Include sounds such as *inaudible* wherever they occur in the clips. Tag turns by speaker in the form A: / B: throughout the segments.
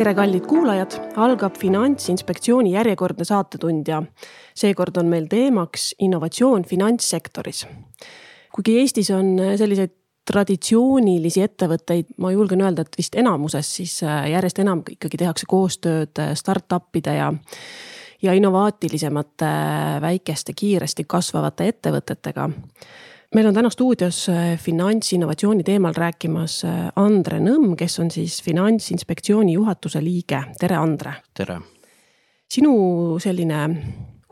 A: tere, kallid kuulajad, algab Finantsinspektsiooni järjekordne saatetund ja seekord on meil teemaks innovatsioon finantssektoris. kuigi Eestis on selliseid traditsioonilisi ettevõtteid, ma julgen öelda, et vist enamuses, siis äh, järjest enam ikkagi tehakse koostööd äh, startup'ide ja ja innovaatilisemate väikeste, kiiresti kasvavate ettevõtetega meil on täna stuudios äh, finantsinnovatsiooni teemal rääkimas äh, Andre Nõmm, kes on siis Finantsinspektsiooni juhatuse liige. tere, Andre.
B: tere.
A: sinu selline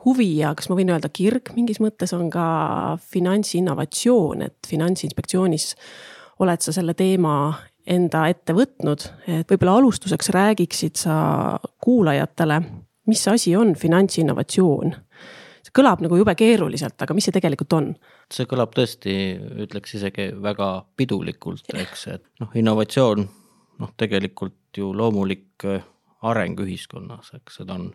A: huvi ja kas ma võin öelda kirg mingis mõttes on ka finantsinnovatsioon, et Finantsinspektsioonis oled sa selle teema enda ette võtnud, et võib-olla alustuseks räägiksid sa kuulajatele, mis asi on finantsinnovatsioon? See kõlab nagu jube keeruliselt, aga mis see tegelikult on?
B: see kõlab tõesti, ütleks isegi väga pidulikult, eks, et noh, innovatsioon noh, tegelikult ju loomulik äh, areng ühiskonnas, eks seda on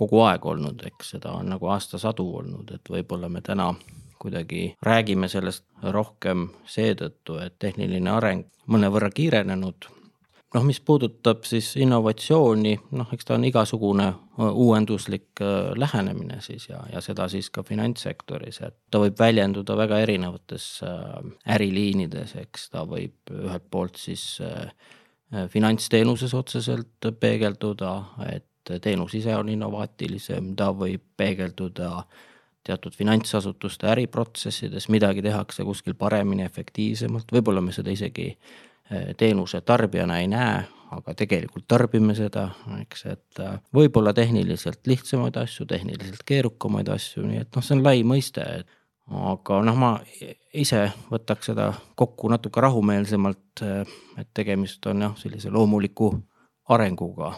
B: kogu aeg olnud, eks seda on nagu aastasadu olnud, et võib-olla me täna kuidagi räägime sellest rohkem seetõttu, et tehniline areng mõnevõrra kiirenenud noh, mis puudutab siis innovatsiooni, noh, eks ta on igasugune uuenduslik äh, lähenemine siis ja, ja seda siis ka finantssektoris, et ta võib väljenduda väga erinevates äriliinides, eks ta võib ühelt poolt siis finantsteenuses otseselt peegelduda, et teenus ise on innovaatilisem, ta võib peegelduda teatud finantsasutuste äriprotsessides, midagi tehakse kuskil paremini, efektiivsemalt, võib-olla me seda isegi äh, teenuse tarbijana ei näe, aga tegelikult tarbime seda, eks, et äh, võib-olla tehniliselt lihtsamaid asju, tehniliselt keerukamaid asju, nii et noh, see on lai mõiste, et aga noh, ma ise võtaks seda kokku natuke rahumeelsemalt, äh, et tegemist on jah, sellise loomuliku arenguga.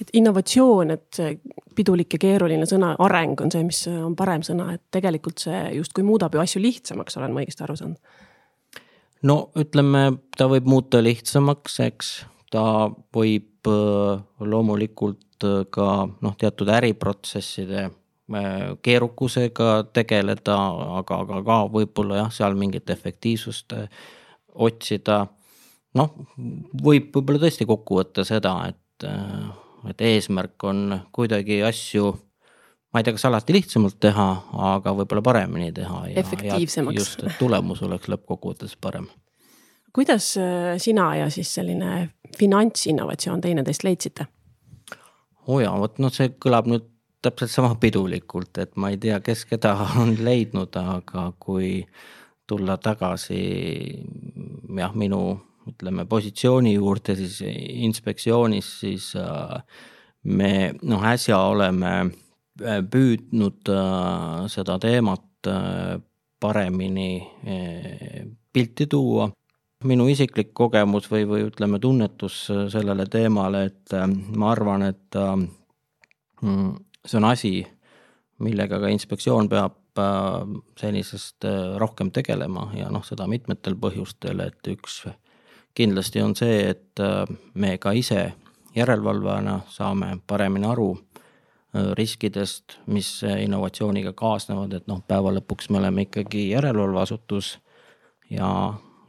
A: et innovatsioon, et see pidulik ja keeruline sõna areng on see, mis on parem sõna, et tegelikult see justkui muudab ju asju lihtsamaks, olen ma õigesti aru saanud
B: no ütleme, ta võib muuta lihtsamaks, eks, ta võib äh, loomulikult äh, ka noh, teatud äriprotsesside äh, keerukusega tegeleda, aga, aga ka võib-olla jah, seal mingit efektiivsust otsida. noh, võib võib-olla tõesti kokku võtta seda, et, et eesmärk on kuidagi asju ma ei tea, kas alati lihtsamalt teha, aga võib-olla paremini teha.
A: efektiivsemaks.
B: just, et tulemus oleks lõppkokkuvõttes parem.
A: kuidas äh, sina ja siis selline finantsinnovatsioon teineteist leidsite?
B: oo jaa, vot noh, see kõlab nüüd täpselt sama pidulikult, et ma ei tea, kes keda on leidnud, aga kui tulla tagasi jah, minu ütleme positsiooni juurde siis inspektsioonis, siis äh, me noh, äsja oleme püüdnud äh, seda teemat äh, paremini pilti tuua. minu isiklik kogemus või, või ütleme, tunnetus sellele teemale, et ma arvan, et mm, see on asi, millega ka inspektsioon peab senisest rohkem tegelema ja noh, seda mitmetel põhjustel, et üks kindlasti on see, et me ka ise järelevalvajana saame paremini aru Äh, riskidest, mis äh, innovatsiooniga kaasnevad, et noh, päeva lõpuks me oleme ikkagi järelevalveasutus ja,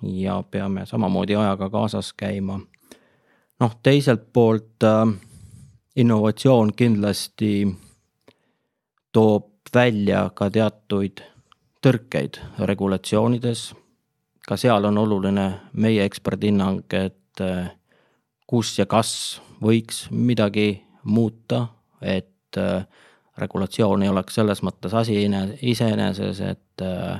B: ja peame samamoodi ajaga kaasas käima. noh, teiselt poolt äh, innovatsioon kindlasti toob välja ka teatuid tõrkeid regulatsioonides. ka seal on oluline meie eksperthinnang, et äh, kus ja kas võiks midagi muuta, et et äh, regulatsioon ei oleks selles mõttes asi iseeneses, et äh,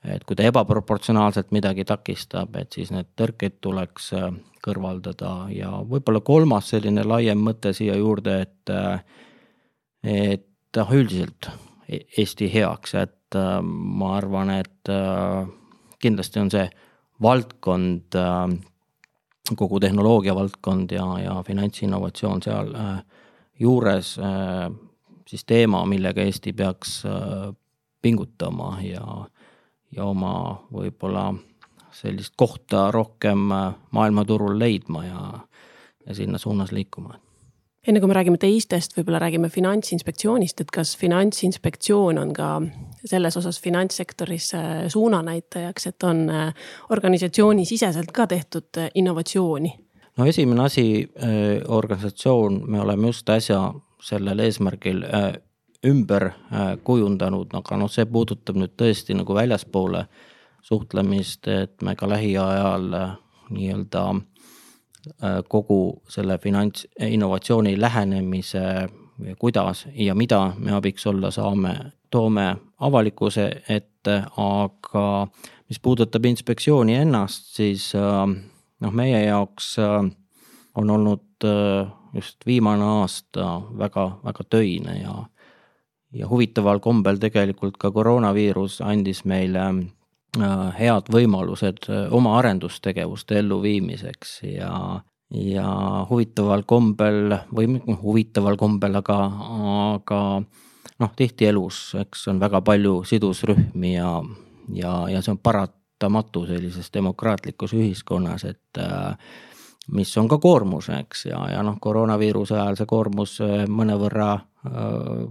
B: et kui ta ebaproportsionaalselt midagi takistab, et siis need tõrkeid tuleks äh, kõrvaldada. Ja võib-olla kolmas selline laiem mõte siia juurde, et et noh, üldiselt e-, Eesti heaks, et ma arvan, et kindlasti on see valdkond, kogu tehnoloogia valdkond ja, ja finantsinnovatsioon seal äh, juures äh, siis teema, millega Eesti peaks äh, pingutama ja, ja oma võib-olla sellist kohta rohkem äh, maailmaturul leidma ja, ja sinna suunas liikuma
A: enne kui me räägime teistest, võib-olla räägime Finantsinspektsioonist, et kas Finantsinspektsioon on ka selles osas finantssektoris suunanäitajaks, et on organisatsioonis siseselt ka tehtud innovatsiooni?
B: No esimene asi, organisatsioon, me oleme just äsja sellel eesmärgil ümber kujundanud, aga noh, see puudutab nüüd tõesti nagu väljaspoole suhtlemist, et me ka lähiajal nii-öelda kogu selle finantsinnovatsiooni lähenemise kuidas ja mida me abiks olla saame, toome avalikkuse ette, aga mis puudutab inspektsiooni ennast, siis äh, noh, meie jaoks äh, on olnud äh, just viimane aasta väga-väga töine ja, ja huvitaval kombel tegelikult ka koroonaviirus andis meile head võimalused oma arendustegevuste elluviimiseks ja ja huvitaval kombel või noh, huvitaval kombel, aga, aga noh, tihti elus, eks on väga palju sidusrühmi ja, ja, ja see on paratamatu sellises demokraatlikus ühiskonnas, et äh, mis on ka koormus, eks, ja, ja noh, koroonaviiruse ajal see koormus äh, mõnevõrra äh,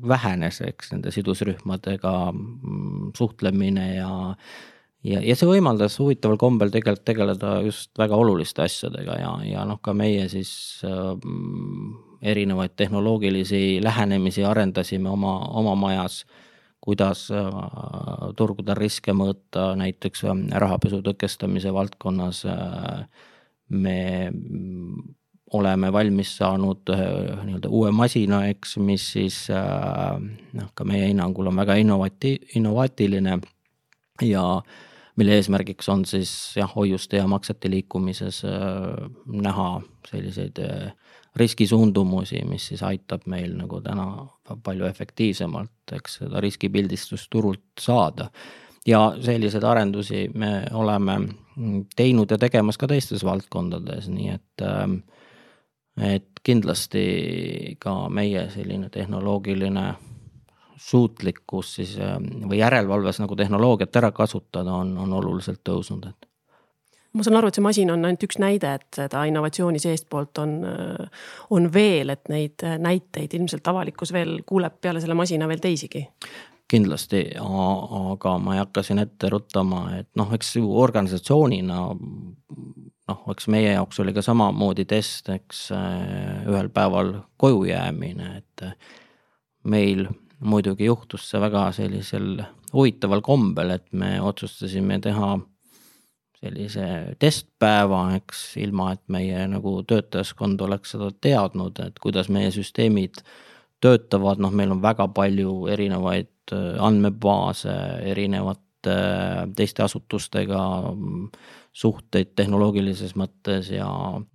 B: vähenes, eks, nende sidusrühmadega mm, suhtlemine ja ja, ja see võimaldas huvitaval kombel tegelikult tegeleda just väga oluliste asjadega ja, ja noh, ka meie siis äh, erinevaid tehnoloogilisi lähenemisi arendasime oma, oma majas. Kuidas äh, turgudel riske mõõta, näiteks äh, rahapesu tõkestamise valdkonnas äh, me oleme valmis saanud nii-öelda uue masina, eks, mis siis noh, ka meie hinnangul on väga innovati-, innovaatiline ja mille eesmärgiks on siis jah, hoiuste ja maksete liikumises äh, näha selliseid riskisuundumusi, mis siis aitab meil nagu täna palju efektiivsemalt, eks seda riskipildistust turult saada. ja selliseid arendusi me oleme teinud ja tegemas ka teistes valdkondades, nii et äh, et kindlasti ka meie selline tehnoloogiline suutlikkus siis ähm, või järelevalves nagu tehnoloogiat ära kasutada on, on oluliselt tõusnud, et
A: ma saan aru, et see masin on ainult üks näide, et seda innovatsiooni seestpoolt on, äh, on veel, et neid näiteid ilmselt avalikkus veel kuuleb peale selle masina veel teisigi.
B: kindlasti, aga ma ei hakka siin ette ruttama, et noh, eks ju organisatsioonina noh, eks meie jaoks oli ka samamoodi test, eks äh, ühel päeval koju jäämine, et meil muidugi juhtus see väga sellisel huvitaval kombel, et me otsustasime teha sellise testpäeva, eks, ilma et meie nagu töötajaskond oleks seda teadnud, et kuidas meie süsteemid töötavad, noh, meil on väga palju erinevaid äh, andmebaase, erinevate äh, teiste asutustega mm, suhteid tehnoloogilises mõttes ja,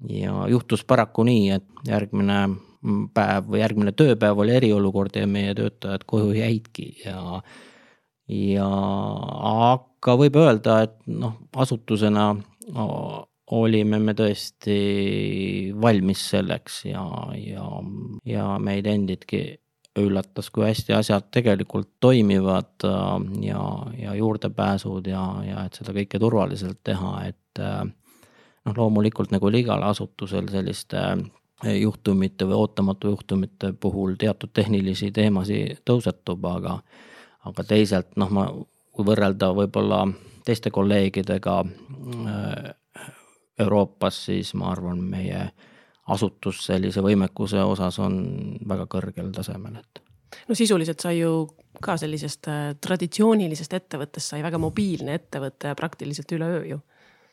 B: ja juhtus paraku nii, et järgmine päev või järgmine tööpäev oli eriolukord ja meie töötajad koju jäidki ja. Ja aga võib öelda, et noh, asutusena olime me tõesti valmis selleks ja, ja, ja meid endidki üllatas, kui hästi asjad tegelikult toimivad ja, ja juurdepääsud ja, ja et seda kõike turvaliselt teha, et noh, loomulikult nagu igal asutusel selliste juhtumite või ootamatu juhtumite puhul teatud tehnilisi teemasid tõusetub, aga, aga teisalt noh, ma, kui võrrelda võib-olla teiste kolleegidega äh, Euroopas, siis ma arvan, meie asutus sellise võimekuse osas on väga kõrgel tasemel, et.
A: no sisuliselt sai ju ka sellisest äh, traditsioonilisest ettevõttest sai väga mobiilne ettevõte praktiliselt üleöö ju.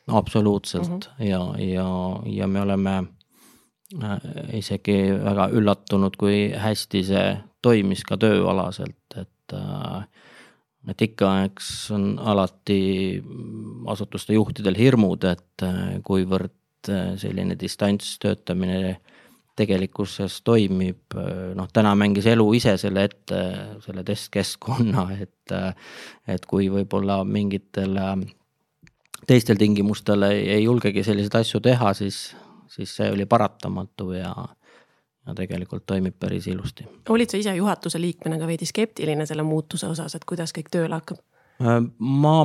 B: no absoluutselt uh mhm. -huh. ja, ja, ja me oleme Äh, isegi väga üllatunud, kui hästi see toimis ka tööalaselt, et äh, et ikka, eks on alati asutuste juhtidel hirmud, et äh, kuivõrd selline distantstöötamine tegelikkuses toimib, noh, täna mängis elu ise selle ette, selle testkeskkonna, et, et kui võib-olla mingitel teistel tingimustel ei julgegi selliseid asju teha, siis siis see oli paratamatu ja, ja tegelikult toimib päris ilusti.
A: olid sa ise juhatuse liikmena ka veidi skeptiline selle muutuse osas, et kuidas kõik tööle hakkab?
B: Äh, ma,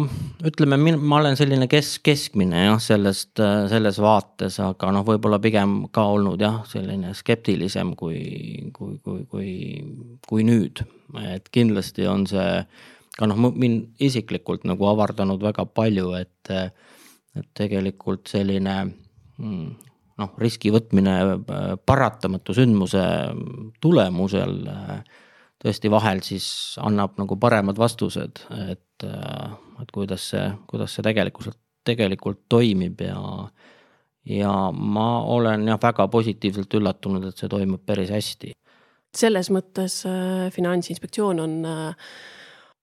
B: ütleme, ma olen selline kes-, keskmine jah, sellest, selles vaates, aga noh, võib-olla pigem ka olnud jah, selline skeptilisem kui, kui, kui, kui, kui nüüd. et kindlasti on see ka noh, mind isiklikult nagu avardanud väga palju, et, et tegelikult selline hmm, noh, riski võtmine paratamatu sündmuse tulemusel tõesti vahel siis annab nagu paremad vastused, et, et kuidas see, kuidas see tegelikult, tegelikult toimib ja ja ma olen jah, väga positiivselt üllatunud, et see toimub päris hästi.
A: selles mõttes äh, Finantsinspektsioon on äh,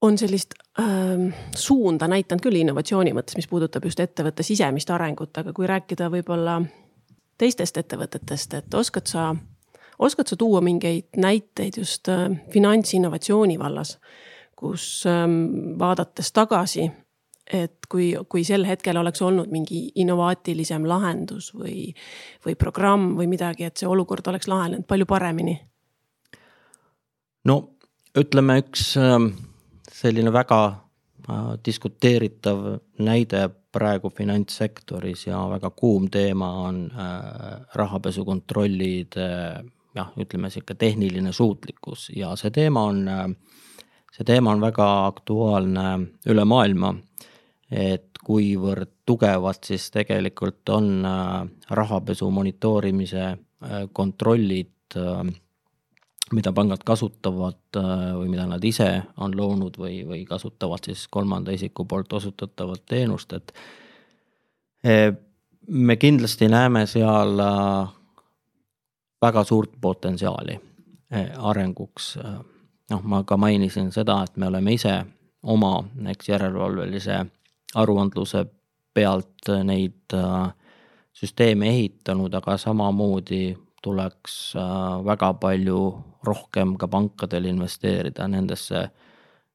A: on sellist äh, suunda näidanud küll innovatsiooni mõttes, mis puudutab just ettevõtte sisemist arengut, aga kui rääkida võib-olla teistest ettevõtetest, et oskad sa, oskad sa tuua mingeid näiteid just äh, finantsinnovatsiooni vallas, kus äh, vaadates tagasi, et kui, kui sel hetkel oleks olnud mingi innovaatilisem lahendus või, või programm või midagi, et see olukord oleks lahenenud palju paremini?
B: no ütleme, üks äh selline väga diskuteeritav näide praegu finantssektoris ja väga kuum teema on äh, rahapesukontrollide jah, ütleme sihuke tehniline suutlikkus ja see teema on, äh, see teema on väga aktuaalne üle maailma. et kuivõrd tugevad siis tegelikult on rahapesu monitoorimise kontrollid mida pangad kasutavad äh, või mida nad ise on loonud või, või kasutavad siis kolmanda isiku poolt osutatavat teenust, et eh, me kindlasti näeme seal äh, väga suurt potentsiaali arenguks. noh, ma ka mainisin seda, et me oleme ise oma, eks järelevalvelise aruandluse pealt neid äh, süsteeme ehitanud, aga samamoodi tuleks äh, väga palju rohkem ka pankadel investeerida nendesse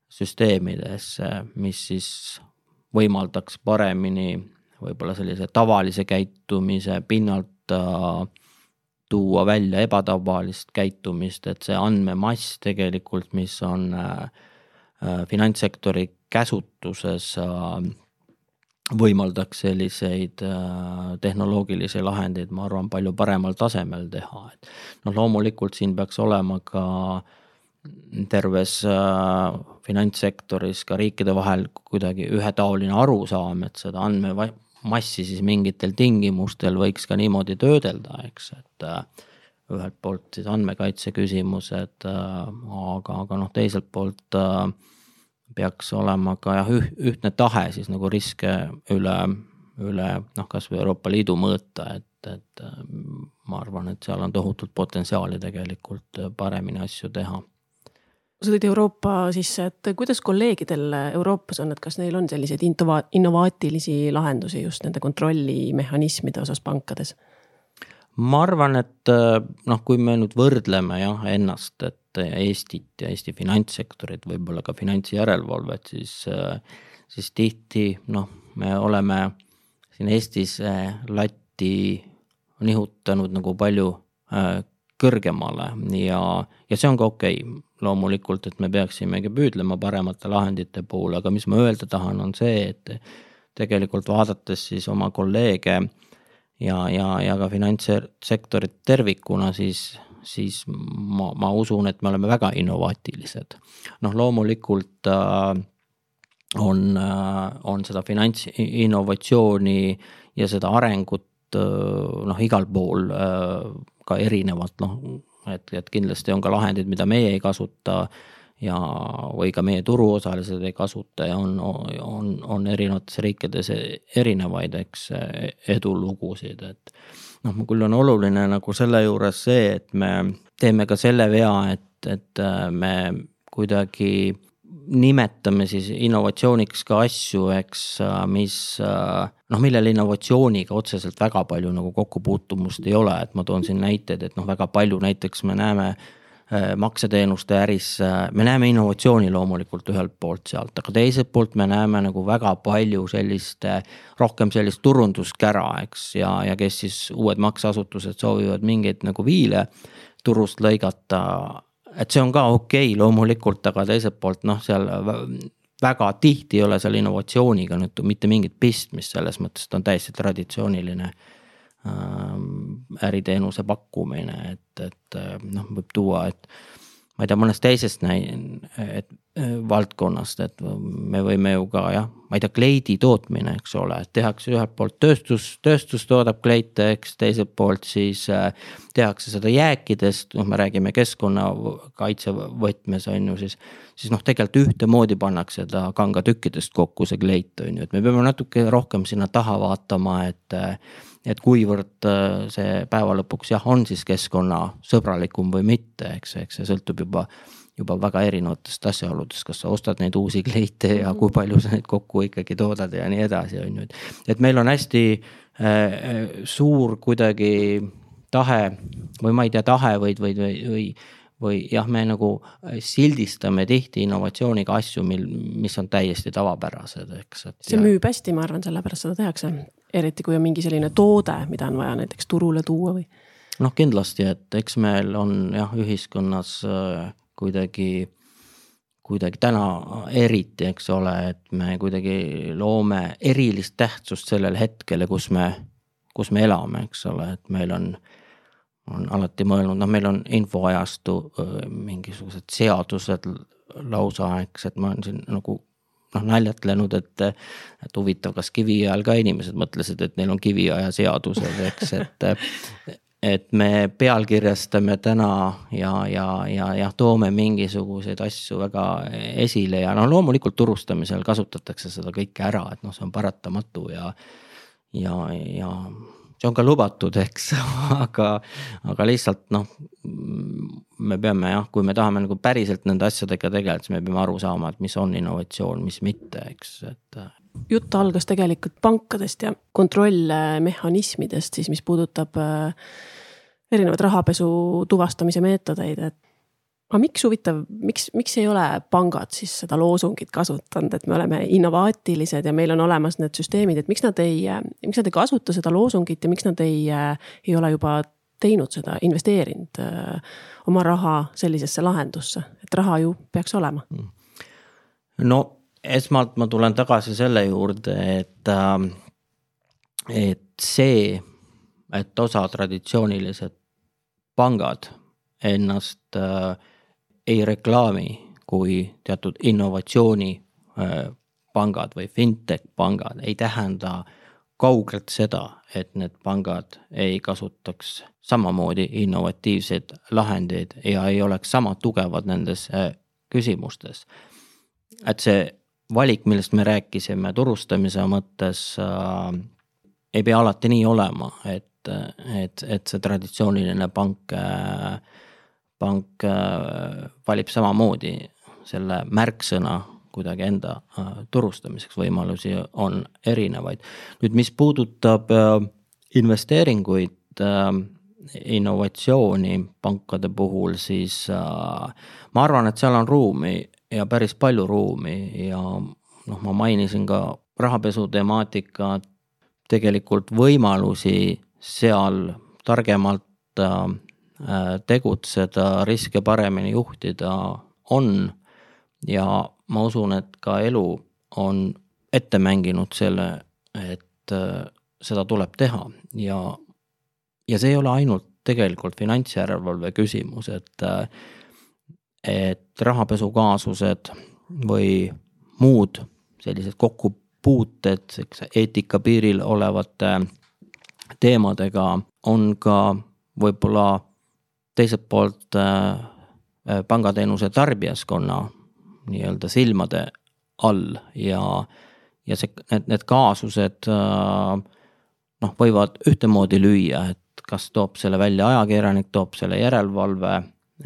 B: süsteemidesse, mis siis võimaldaks paremini võib-olla sellise tavalise käitumise pinnalt äh, tuua välja ebatavalist käitumist, et see andmemass tegelikult, mis on äh, finantssektori käsutuses võimaldaks selliseid äh, tehnoloogilisi lahendeid, ma arvan, palju paremal tasemel teha, et noh, loomulikult siin peaks olema ka terves äh, finantssektoris ka riikide vahel kuidagi ühetaoline arusaam, et seda andmemassi siis mingitel tingimustel võiks ka niimoodi töödelda, eks, et äh, ühelt poolt siis andmekaitse küsimused, aga, aga noh, teiselt poolt äh, peaks olema ka jah, ühtne tahe siis nagu riske üle, üle noh, kasvõi Euroopa Liidu mõõta, et, et ma arvan, et seal on tohutult potentsiaali tegelikult paremini asju teha
A: sa tõid Euroopa sisse, et kuidas kolleegidel Euroopas on, et kas neil on selliseid intova-, innovaatilisi lahendusi just nende kontrollimehhanismide osas pankades?
B: Ma arvan, et noh, kui me nüüd võrdleme jah ennast, et Eestit ja Eesti finantssektorit, võib-olla ka finantsjärelevalvet, siis, siis tihti noh, me oleme siin Eestis latti nihutanud nagu palju äh, kõrgemale ja, ja see on ka okei okay. loomulikult, et me peaksimegi püüdlema paremate lahendite poole, aga mis ma öelda tahan, on see, et tegelikult vaadates siis oma kolleege ja, ja, ja ka finantssektorit tervikuna, siis siis ma, ma usun, et me oleme väga innovaatilised. noh, loomulikult äh, on äh,, on seda finantsinnovatsiooni ja seda arengut äh, noh, igal pool äh, ka erinevat, noh, et, et kindlasti on ka lahendid, mida meie ei kasuta ja, või ka meie turuosalised ei kasuta ja on, on, on erinevates riikides erinevaid, eks, edulugusid, et noh, küll on oluline nagu selle juures see, et me teeme ka selle vea, et, et äh, me kuidagi nimetame siis innovatsiooniks ka asju, eks, äh, mis äh, noh, millel innovatsiooniga otseselt väga palju nagu kokkupuutumust ei ole, et ma toon siin näiteid, et noh, väga palju näiteks me näeme makseteenuste äris, äh, me näeme innovatsiooni loomulikult ühelt poolt sealt, aga teiselt poolt me näeme nagu väga palju sellist, äh, rohkem sellist turunduskära, eks, ja, ja kes siis uued makseasutused soovivad mingeid nagu viile turust lõigata. et see on ka okei okay, loomulikult, aga teiselt poolt noh, seal väga tihti ei ole seal innovatsiooniga nüüd mitte mingit pistmist, selles mõttes, et on täiesti traditsiooniline äriteenuse pakkumine, et, et äh, noh, võib tuua, et ma ei tea, mõnest teisest näi-, et, valdkonnast, et me võime ju ka jah, ma ei tea, kleidi tootmine, eks ole, tehakse ühelt poolt tööstus, tööstus toodab kleite, eks teiselt poolt siis äh, tehakse seda jääkidest, noh, me räägime keskkonnakaitse võtmes on ju siis. siis noh, tegelikult ühtemoodi pannakse ta kangatükkidest kokku, see kleit on ju, et me peame natuke rohkem sinna taha vaatama, et et kuivõrd see päeva lõpuks jah, on siis keskkonnasõbralikum või mitte, eks, eks see sõltub juba juba väga erinevatest asjaoludest, kas sa ostad neid uusi kleite ja kui palju sa neid kokku ikkagi toodad ja nii edasi, on ju, et. et meil on hästi äh, suur kuidagi tahe või ma ei tea, tahe või, või, või, või või jah, me nagu sildistame tihti innovatsiooniga asju, mil, mis on täiesti tavapärased, eks, et.
A: see ja... müüb hästi, ma arvan, sellepärast seda tehakse, eriti kui on mingi selline toode, mida on vaja näiteks turule tuua või.
B: noh, kindlasti, et eks meil on jah, ühiskonnas äh, kuidagi, kuidagi täna eriti, eks ole, et me kuidagi loome erilist tähtsust sellele hetkele, kus me, kus me elame, eks ole, et meil on on alati mõelnud, noh, meil on infoajastu mingisugused seadused lausa, eks, et ma olen siin nagu noh, naljatlenud, et, et huvitav, kas kiviajal ka inimesed mõtlesid, et neil on kiviaja seadused, eks, et et me pealkirjastame täna ja, ja, ja jah, toome mingisuguseid asju väga esile ja no loomulikult turustamisel kasutatakse seda kõike ära, et noh, see on paratamatu ja, ja, ja see on ka lubatud, eks, *laughs* aga, aga lihtsalt noh, me peame jah, kui me tahame nagu päriselt nende asjadega tegeleda, siis me peame aru saama, et mis on innovatsioon, mis mitte, eks, et
A: jutt algas tegelikult pankadest ja kontrollmehhanismidest siis, mis puudutab äh, erinevaid rahapesu tuvastamise meetodeid, et aga miks huvitav, miks, miks ei ole pangad siis seda loosungit kasutanud, et me oleme innovaatilised ja meil on olemas need süsteemid, et miks nad ei, miks nad ei kasuta seda loosungit ja miks nad ei, ei ole juba teinud seda, investeerinud äh, oma raha sellisesse lahendusse, et raha ju peaks olema?
B: no esmalt ma tulen tagasi selle juurde, et, ähm, et see, et osa traditsioonilised pangad ennast äh, ei reklaami kui teatud innovatsiooni äh, või fintech pangad, ei tähenda kaugelt seda, et need pangad ei kasutaks samamoodi innovatiivseid lahendeid ja ei oleks sama tugevad nendes äh, küsimustes. et see valik, millest me rääkisime turustamise mõttes äh,, ei pea alati nii olema, et, et, et see traditsiooniline pank äh,, pank äh, valib samamoodi selle märksõna kuidagi enda äh, turustamiseks, võimalusi on erinevaid. nüüd, mis puudutab äh, investeeringuid innovatsiooni pankade puhul, siis ma arvan, et seal on ruumi ja päris palju ruumi ja noh, ma mainisin ka rahapesu temaatikat, tegelikult võimalusi seal targemalt tegutseda, riske paremini juhtida on. ja ma usun, et ka elu on ette mänginud selle, et äh, seda tuleb teha ja, ja see ei ole ainult tegelikult finantsjärelevalve küsimus, et äh, et rahapesukaasused või muud sellised kokkupuuted, eks eetika piiril olevate teemadega on ka võib-olla teiselt poolt äh, äh, pangateenuse tarbijaskonna nii-öelda silmade all ja, ja see, need, need kaasused äh, noh, võivad ühtemoodi lüüa, et kas toob selle välja ajakirjanik, toob selle järelevalve,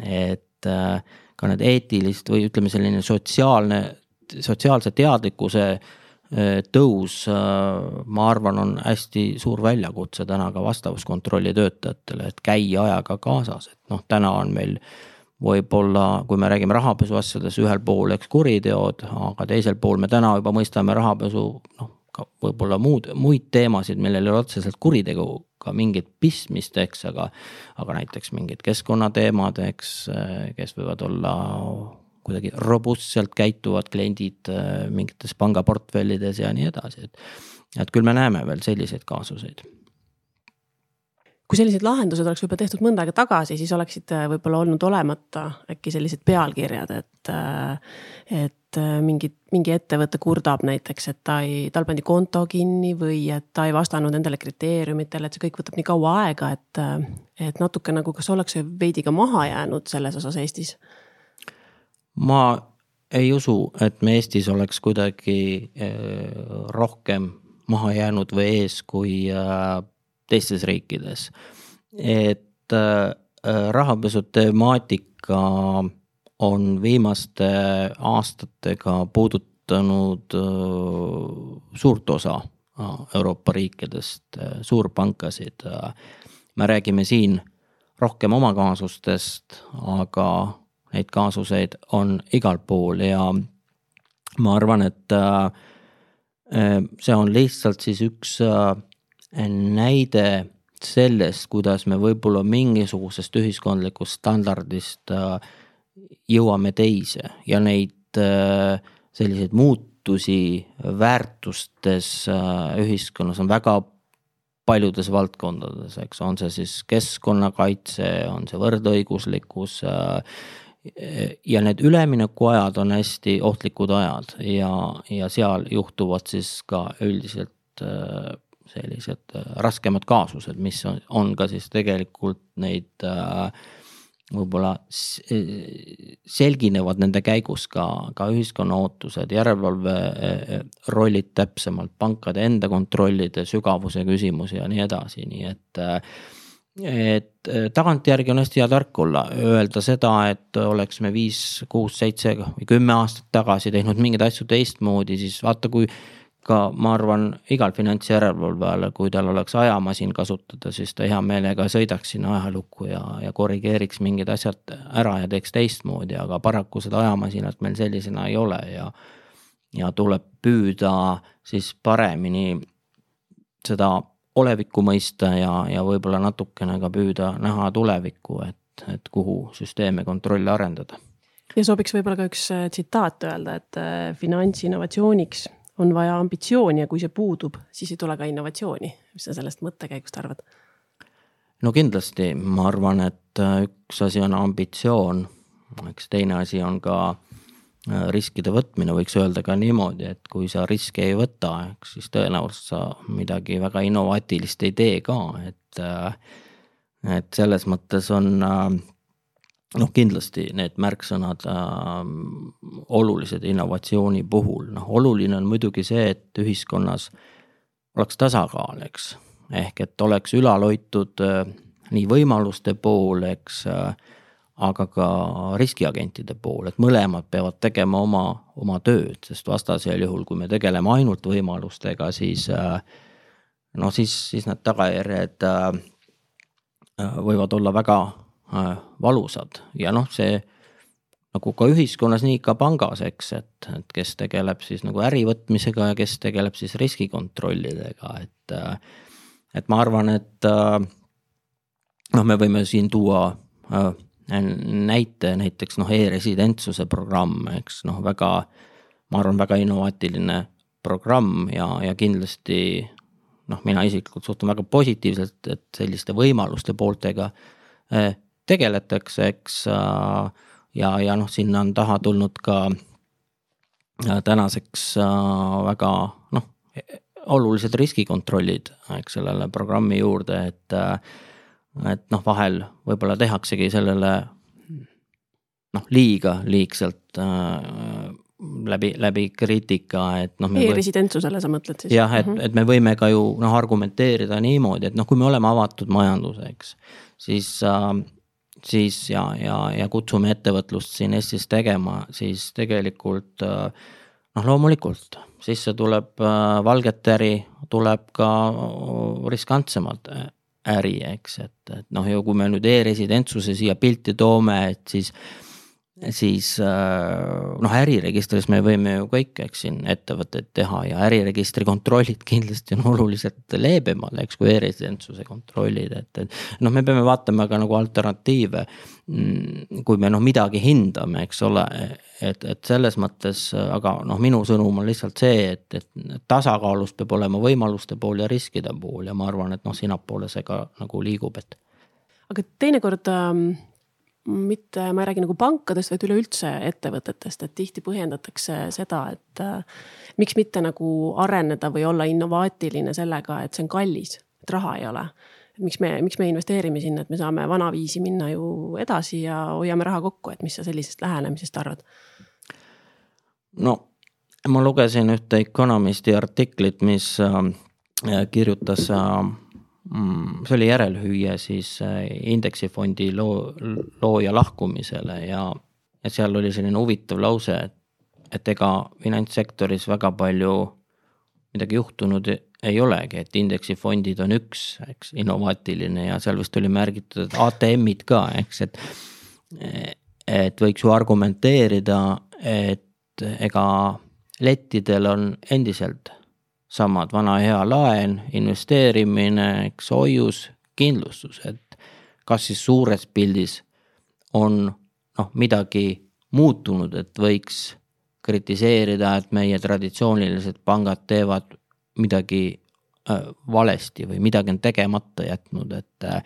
B: et ka need eetilist või ütleme, selline sotsiaalne, sotsiaalse teadlikkuse äh, tõus, äh, ma arvan, on hästi suur väljakutse täna ka vastavuskontrolli töötajatele, et käia ajaga kaasas, et noh, täna on meil võib-olla, kui me räägime rahapesu asjades, ühel pool eks kuriteod, aga teisel pool me täna juba mõistame rahapesu noh, ka võib-olla muud, muid teemasid, millel ei ole otseselt kuriteguga mingit pistmist, eks, aga. aga näiteks mingid keskkonnateemad, eks, kes võivad olla kuidagi robustselt käituvad kliendid mingites pangaportfellides ja nii edasi, et. et küll me näeme veel selliseid kaasuseid
A: kui sellised lahendused oleks võib-olla tehtud mõnda aega tagasi, siis oleksid äh, võib-olla olnud olemata äkki sellised pealkirjad, et, äh, et äh, mingid, mingi ettevõte kurdab näiteks, et ta ei, tal pandi konto kinni või et ta ei vastanud nendele kriteeriumitele, et see kõik võtab nii kaua aega, et, et natuke nagu, kas ollakse veidi ka maha jäänud selles osas Eestis?
B: Ma ei usu, et me Eestis oleks kuidagi rohkem maha jäänud või ees kui teistes riikides. et äh, rahapesu temaatika on viimaste aastatega puudutanud äh, suurt osa äh, Euroopa riikidest, suurpankasid. me räägime siin rohkem oma kaasustest, aga neid kaasuseid on igal pool ja ma arvan, et see on lihtsalt siis üks näide sellest, kuidas me võib-olla mingisugusest ühiskondlikust standardist äh, jõuame teise ja neid äh, selliseid muutusi väärtustes äh, ühiskonnas on väga paljudes valdkondades, eks, on see siis keskkonnakaitse, on see võrdõiguslikkus. Ja need üleminekuajad on hästi ohtlikud ajad ja, ja seal juhtuvad siis ka üldiselt sellised äh, raskemad kaasused, mis on, on ka siis tegelikult neid äh, võib-olla selginevad nende käigus ka, ka ühiskonna ootused, järelevalve äh, rollid täpsemalt, pankade enda kontrollide sügavuse küsimus ja nii edasi, nii et et tagantjärgi on hästi hea tark olla, öelda seda, et oleks me viis, kuus, seitse või kümme aastat tagasi teinud mingeid asju teistmoodi, siis vaata, kui ka ma arvan, igal finantsjärelevalvajal, kui tal oleks ajamasin kasutada, siis ta hea meelega sõidaks sinna ajalukku ja, ja korrigeeriks mingid asjad ära ja teeks teistmoodi, aga paraku seda ajamasinat meil sellisena ei ole ja. ja tuleb püüda siis paremini seda olevikku mõista ja, ja võib-olla natukene ka püüda näha tulevikku, et, et kuhu süsteeme kontrolli arendada
A: ja sobiks võib-olla ka üks äh, tsitaat öelda, et äh, finantsinnovatsiooniks on vaja ambitsiooni ja kui see puudub, siis ei tule ka innovatsiooni. mis sa sellest mõttekäigust arvad?
B: no kindlasti, ma arvan, et äh, üks asi on ambitsioon, eks teine asi on ka äh, riskide võtmine, võiks öelda ka niimoodi, et kui sa riske ei võta, eks siis tõenäoliselt sa midagi väga innovaatilist ei tee ka, et. Äh, et selles mõttes on noh, kindlasti need märksõnad äh, olulised innovatsiooni puhul, noh oluline on muidugi see, et ühiskonnas oleks tasakaal, eks. ehk et oleks ülal hoitud äh, nii võimaluste pool, eks äh,, aga ka riskiagentide pool, et mõlemad peavad tegema oma, oma tööd, sest vastasel juhul, kui me tegeleme ainult võimalustega, siis noh, siis, siis need tagajärjed äh, äh võivad olla väga valusad ja noh, see nagu ka ühiskonnas, nii ka pangas, eks, et, et kes tegeleb siis nagu ärivõtmisega ja kes tegeleb siis riskikontrollidega, et. Et ma arvan, et noh, me võime siin tuua näite näiteks noh e, e-residentsuse programm, eks noh, väga, ma arvan, väga innovaatiline programm ja, ja kindlasti noh, mina isiklikult suhtun väga positiivselt, et selliste võimaluste pooltega tegeletakse, eks. Äh, ja, ja noh, sinna on taha tulnud ka äh, tänaseks äh, väga noh, olulised riskikontrollid, eks sellele programmi juurde, et. Et noh, vahel võib-olla tehaksegi sellele noh, liiga liigselt läbi, läbi kriitika, et noh.
A: E-residentsusele sa mõtled siis?
B: jah, et mm, -hmm. et me võime ka ju noh, argumenteerida niimoodi, et noh, kui me oleme avatud majanduseks, siis äh, siis ja, ja, ja kutsume ettevõtlust siin Eestis tegema, siis tegelikult äh, noh, loomulikult sisse tuleb äh, valget äri, tuleb ka äh, riskantsemad äri, eks, et, et noh, ja kui me nüüd e-residentsuse siia pilti toome, et siis siis äh, noh, äriregistris me võime ju kõik, eks siin ettevõtteid teha ja äriregistri kontrollid *laughs* kindlasti on oluliselt leebemad, eks, kui e-residentsuse kontrollid, et, et. noh, me peame vaatama ka nagu alternatiive. Mm, kui me noh midagi hindame, eks ole, et, et selles mõttes, aga noh, minu sõnum on lihtsalt see, et, et tasakaalus peab olema võimaluste pool ja riskide pool ja ma arvan, et noh, sinnapoole see ka nagu liigub, et.
A: aga teinekord ähm mitte, ma ei räägi nagu pankadest, vaid üleüldse ettevõtetest, et tihti põhjendatakse seda, et äh, miks mitte nagu areneda või olla innovaatiline sellega, et see on kallis, et raha ei ole. et miks me, miks me investeerime sinna, et me saame vanaviisi minna ju edasi ja hoiame raha kokku, et mis sa sellisest lähenemisest arvad?
B: no ma lugesin ühte Economisti artiklit, mis äh, kirjutas äh, see oli järelhüüe siis äh, indeksifondi loo, looja lahkumisele ja, ja seal oli selline huvitav lause, et, et ega finantssektoris väga palju midagi juhtunud ei olegi, et indeksifondid on üks, eks, innovaatiline ja seal vist oli märgitud, et ATM-id ka, eks, et. et võiks ju argumenteerida, et ega lettidel on endiselt samad, vana hea laen, investeerimine, eks hoius, kindlustus, et kas siis suures pildis on noh, midagi muutunud, et võiks kritiseerida, et meie traditsioonilised pangad teevad midagi äh, valesti või midagi on tegemata jätnud, et äh,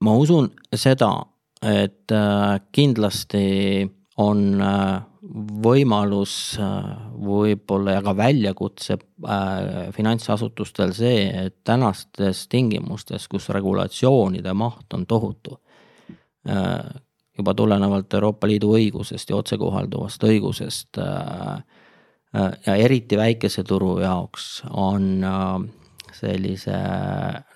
B: ma usun seda, et äh, kindlasti on võimalus äh, võib-olla ja ka väljakutse äh, finantsasutustel see, et tänastes tingimustes, kus regulatsioonide maht on tohutu, juba tulenevalt Euroopa Liidu õigusest ja otsekohalduvast õigusest ja eriti väikese turu jaoks on sellise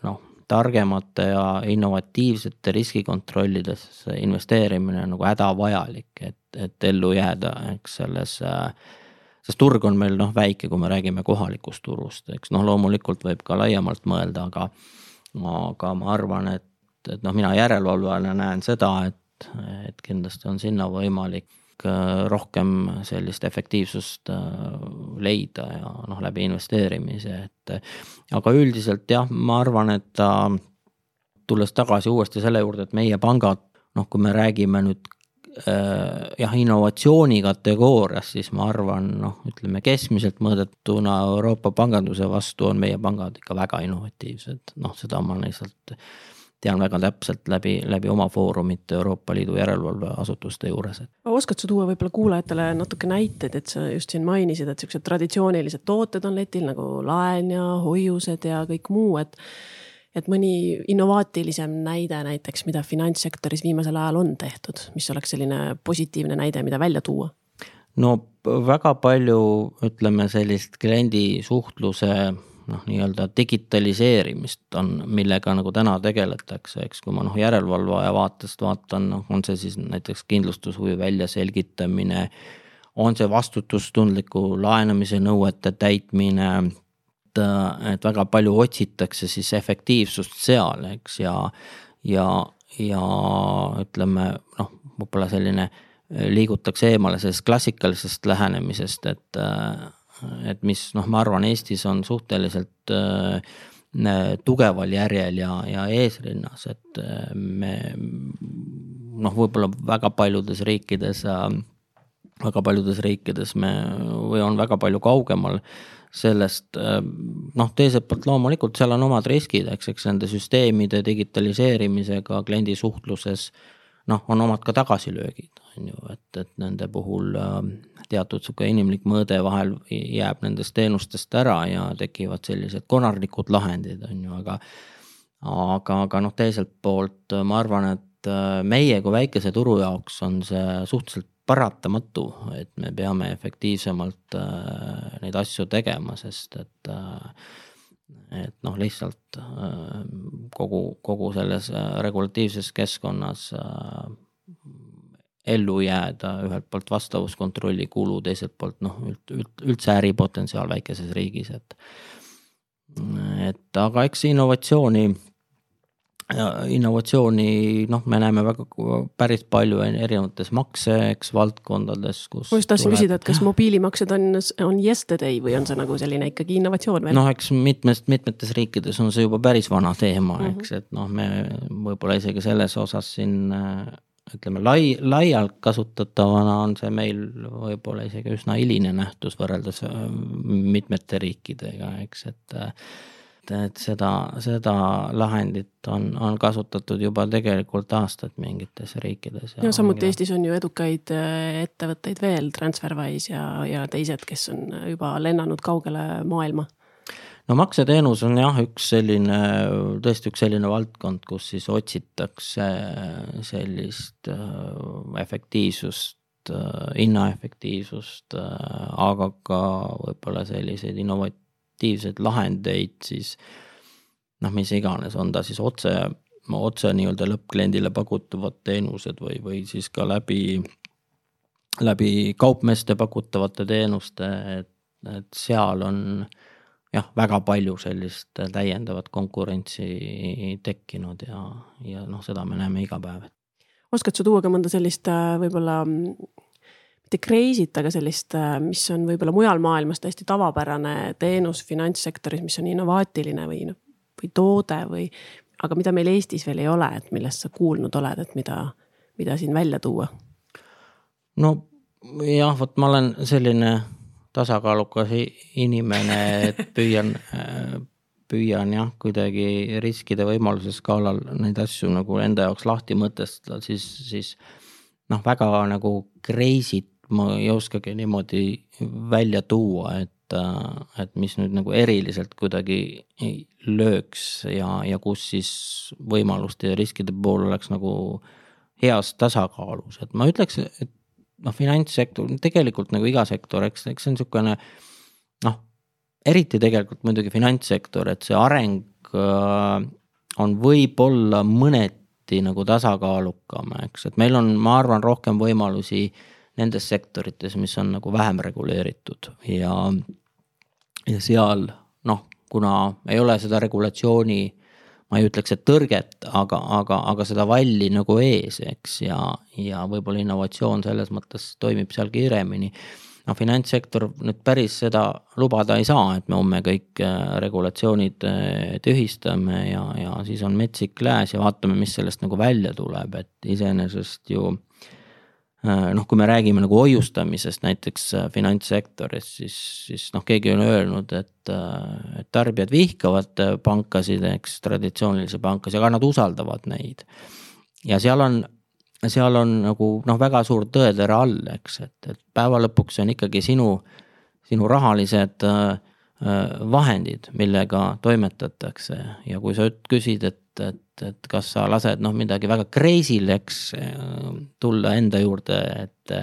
B: noh, targemate ja innovatiivsete riskikontrollidesse investeerimine nagu hädavajalik, et, et ellu jääda, eks selles sest turg on meil noh väike, kui me räägime kohalikust turust, eks noh, loomulikult võib ka laiemalt mõelda, aga. aga ma arvan, et, et noh, mina järelevalvajana näen seda, et, et kindlasti on sinna võimalik Äh, rohkem sellist efektiivsust äh, leida ja noh, läbi investeerimise, et. aga üldiselt jah, ma arvan, et tulles tagasi uuesti selle juurde, et meie pangad, noh, kui me räägime nüüd äh, jah, innovatsiooni kategoorias, siis ma arvan, noh, ütleme keskmiselt mõõdetuna Euroopa panganduse vastu on meie pangad ikka väga innovatiivsed, noh, seda ma lihtsalt tean väga täpselt läbi, läbi oma foorumite Euroopa Liidu järelevalveasutuste juures.
A: oskad sa tuua võib-olla kuulajatele natuke näiteid, et sa just siin mainisid, et siuksed traditsioonilised tooted on letil nagu laen ja hoiused ja kõik muu, et. Et mõni innovaatilisem näide näiteks, mida finantssektoris viimasel ajal on tehtud, mis oleks selline positiivne näide, mida välja tuua?
B: no väga palju, ütleme sellist kliendi suhtluse noh, nii-öelda digitaliseerimist on, millega nagu täna tegeletakse, eks, kui ma noh, järelevalvaja vaatest vaatan, noh, on see siis näiteks kindlustushuvi väljaselgitamine. on see vastutustundliku laenamise nõuete täitmine. Et, et väga palju otsitakse siis efektiivsust seal, eks, ja, ja, ja ütleme noh, võib-olla selline liigutakse eemale sellest klassikalisest lähenemisest, et et mis noh, ma arvan, Eestis on suhteliselt äh, tugeval järjel ja, ja eesrinnas, et äh, me noh, võib-olla väga paljudes riikides äh,, väga paljudes riikides me või on väga palju kaugemal sellest äh, noh, teiselt poolt loomulikult seal on omad riskid, eks, eks nende süsteemide digitaliseerimisega kliendi suhtluses noh, on omad ka tagasilöögid, on ju, et, et nende puhul äh, teatud sihuke inimlik mõõde vahel jääb nendest teenustest ära ja tekivad sellised konarlikud lahendid, on ju, aga. aga, aga noh, teiselt poolt ma arvan, et äh, meie kui väikese turu jaoks on see suhteliselt paratamatu, et me peame efektiivsemalt äh, neid asju tegema, sest et et noh, lihtsalt kogu, kogu selles regulatiivses keskkonnas ellu jääda, ühelt poolt vastavuskontrolli kulu, teiselt poolt noh, üldse äripotentsiaal väikeses riigis, et. et aga eks innovatsiooni innovatsiooni, noh, me näeme väga päris palju erinevates makse, eks valdkondades, kus.
A: ma just tahtsin tuleb... küsida, et kas mobiilimaksed on, on yesterday või on see nagu selline ikkagi innovatsioon veel?
B: noh, eks mitmest, mitmetes riikides on see juba päris vana teema, mhm. eks, et noh, me võib-olla isegi selles osas siin ütleme, lai, laialt kasutatavana on see meil võib-olla isegi üsna hiline nähtus võrreldes mitmete riikidega, eks, et et seda, seda lahendit on, on kasutatud juba tegelikult aastaid mingites riikides.
A: ja samuti mingi... Eestis on ju edukaid äh, ettevõtteid veel, Transferwise ja, ja teised, kes on juba lennanud kaugele maailma
B: no makseteenus on jah, üks selline, tõesti üks selline valdkond, kus siis otsitakse sellist äh, efektiivsust, äh, hinnaefektiivsust, aga ka võib-olla selliseid innovat-, alternatiivseid lahendeid, siis noh, mis iganes, on ta siis otse, otse nii-öelda lõppkliendile pakutavad teenused või, või siis ka läbi, läbi kaupmeeste pakutavate teenuste, et, et seal on jah, väga palju sellist täiendavat konkurentsi tekkinud ja, ja noh, seda me näeme iga päev.
A: oskad sa tuua ka mõnda sellist võib-olla mitte crazy't, aga sellist, äh, mis on võib-olla mujal maailmas täiesti tavapärane teenus finantssektoris, mis on innovaatiline või noh, või toode või, aga mida meil Eestis veel ei ole, et millest sa kuulnud oled, et mida, mida siin välja tuua?
B: no jah, vot ma olen selline tasakaalukas inimene, et püüan püüan jah, kuidagi riskide võimaluse skaalal neid asju nagu enda jaoks lahti mõtestada, siis, siis noh, väga nagu crazy't ma ei oskagi niimoodi välja tuua, et, et mis nüüd nagu eriliselt kuidagi lööks ja, ja kus siis võimaluste ja riskide pool oleks nagu heas tasakaalus, et ma ütleks, et noh, finantssektor, tegelikult nagu iga sektor, eks, eks see on niisugune noh, eriti tegelikult muidugi finantssektor, et see areng äh, on võib-olla mõneti nagu tasakaalukam, eks, et meil on, ma arvan, rohkem võimalusi äh, nendes sektorites, mis on nagu vähem reguleeritud. Ja, ja seal noh, kuna ei ole seda regulatsiooni, ma ei ütleks, et tõrget, aga, aga, aga seda valli nagu ees, eks, ja, ja võib-olla innovatsioon selles mõttes toimib seal kiiremini. No finantssektor nüüd päris seda lubada ei saa, et me homme kõik äh, regulatsioonid äh, tühistame ja, ja siis on metsik lääs ja vaatame, mis sellest nagu välja tuleb, et iseenesest ju noh, kui me räägime nagu hoiustamisest näiteks äh, finantssektoris, siis, siis noh, keegi on öelnud, et, äh, et tarbijad vihkavad pankasid, eks, traditsioonilisi pankasid, aga nad usaldavad neid. ja seal on, seal on nagu noh, väga suur tõetera all, eks, et, et päeva lõpuks on ikkagi sinu, sinu rahalised vahendid, millega toimetatakse ja kui sa küsid, et, et et, kas sa lased noh, midagi väga crazy'l, eks tulla enda juurde, et.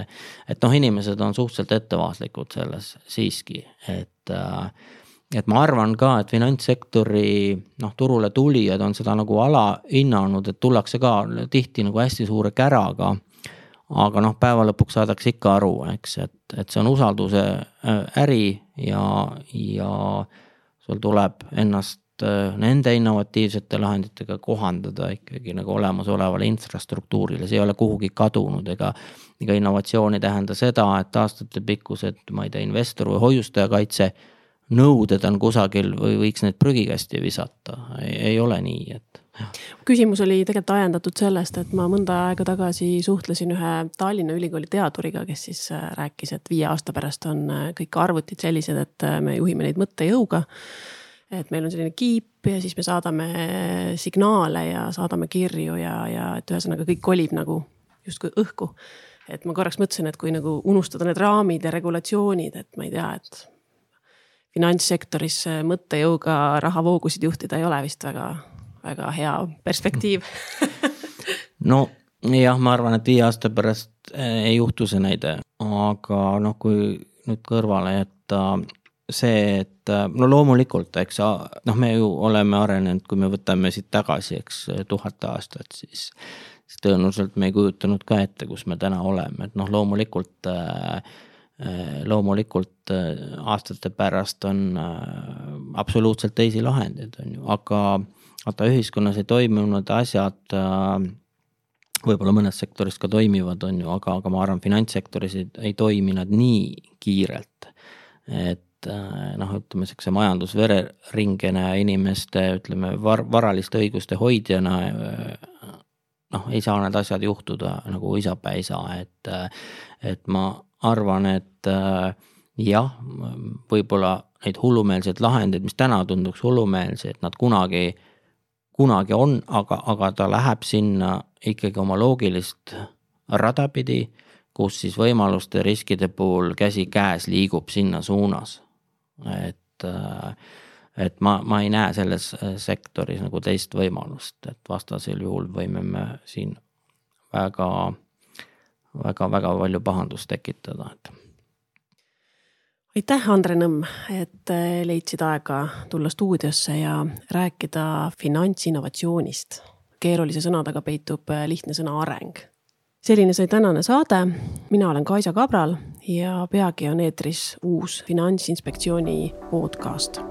B: et noh, inimesed on suhteliselt ettevaatlikud selles siiski, et. et ma arvan ka, et finantssektori noh, turule tulijad on seda nagu alahinnanud, et tullakse ka tihti nagu hästi suure käraga aga noh, päeva lõpuks saadakse ikka aru, eks, et, et see on usalduse äri ja, ja sul tuleb ennast Äh, nende innovatiivsete lahenditega kohandada ikkagi nagu olemasolevale infrastruktuurile, see ei ole kuhugi kadunud ega. ega innovatsioon ei tähenda seda, et aastatepikkused, ma ei tea, investor või hoiustaja kaitse nõuded on kusagil või võiks need prügikasti visata, ei ole nii, et.
A: küsimus oli tegelikult ajendatud sellest, et ma mõnda aega tagasi suhtlesin ühe Tallinna Ülikooli teaduriga, kes siis äh, rääkis, et viie aasta pärast on äh, kõik arvutid sellised, et me juhime neid mõttejõuga et meil on selline kiip ja siis me saadame signaale ja saadame kirju ja, ja et ühesõnaga kõik kolib nagu justkui õhku. et ma korraks mõtlesin, et kui nagu unustada need raamid ja regulatsioonid, et ma ei tea, et finantssektoris mõttejõuga rahavoogusid juhtida ei ole vist väga, väga hea perspektiiv *laughs*
B: no jah, ma arvan, et viie aasta pärast ei juhtu see näide, aga noh, kui nüüd kõrvale jätta see, et no loomulikult, eks noh, me ju oleme arenenud, kui me võtame siit tagasi, eks tuhat aastat, siis. siis tõenäoliselt me ei kujutanud ka ette, kus me täna oleme, et noh, loomulikult äh, loomulikult aastate pärast on absoluutselt teisi lahendeid, on ju, aga, vaata ühiskonnas ei toimunud asjad äh, võib-olla mõnes sektoris ka toimivad, on ju, aga, aga ma arvan, finantssektoris ei, ei toimi nad nii kiirelt. et äh, noh, ütleme siukse majandusvereringena ja inimeste, ütleme var, varaliste õiguste hoidjana. Äh, noh, ei saa need asjad juhtuda nagu isapäisa, et, äh, et ma arvan, et jah, võib-olla neid hullumeelseid lahendeid, mis täna tunduks hullumeelsed, nad kunagi kunagi on, aga, aga ta läheb sinna ikkagi oma loogilist rada pidi, kus siis võimaluste ja riskide puhul käsikäes liigub sinna suunas. Et, et ma, ma ei näe selles sektoris nagu teist võimalust, et vastasel juhul võime me siin väga, väga, väga palju pahandust tekitada, et
A: aitäh, Andre Nõmm, et äh, leidsid aega tulla stuudiosse ja rääkida finantsinnovatsioonist. keerulise sõna taga peitub äh, lihtne sõna areng. Selline sai tänane saade. mina olen Kaisa Kabral ja peagi on eetris uus Finantsinspektsiooni podcast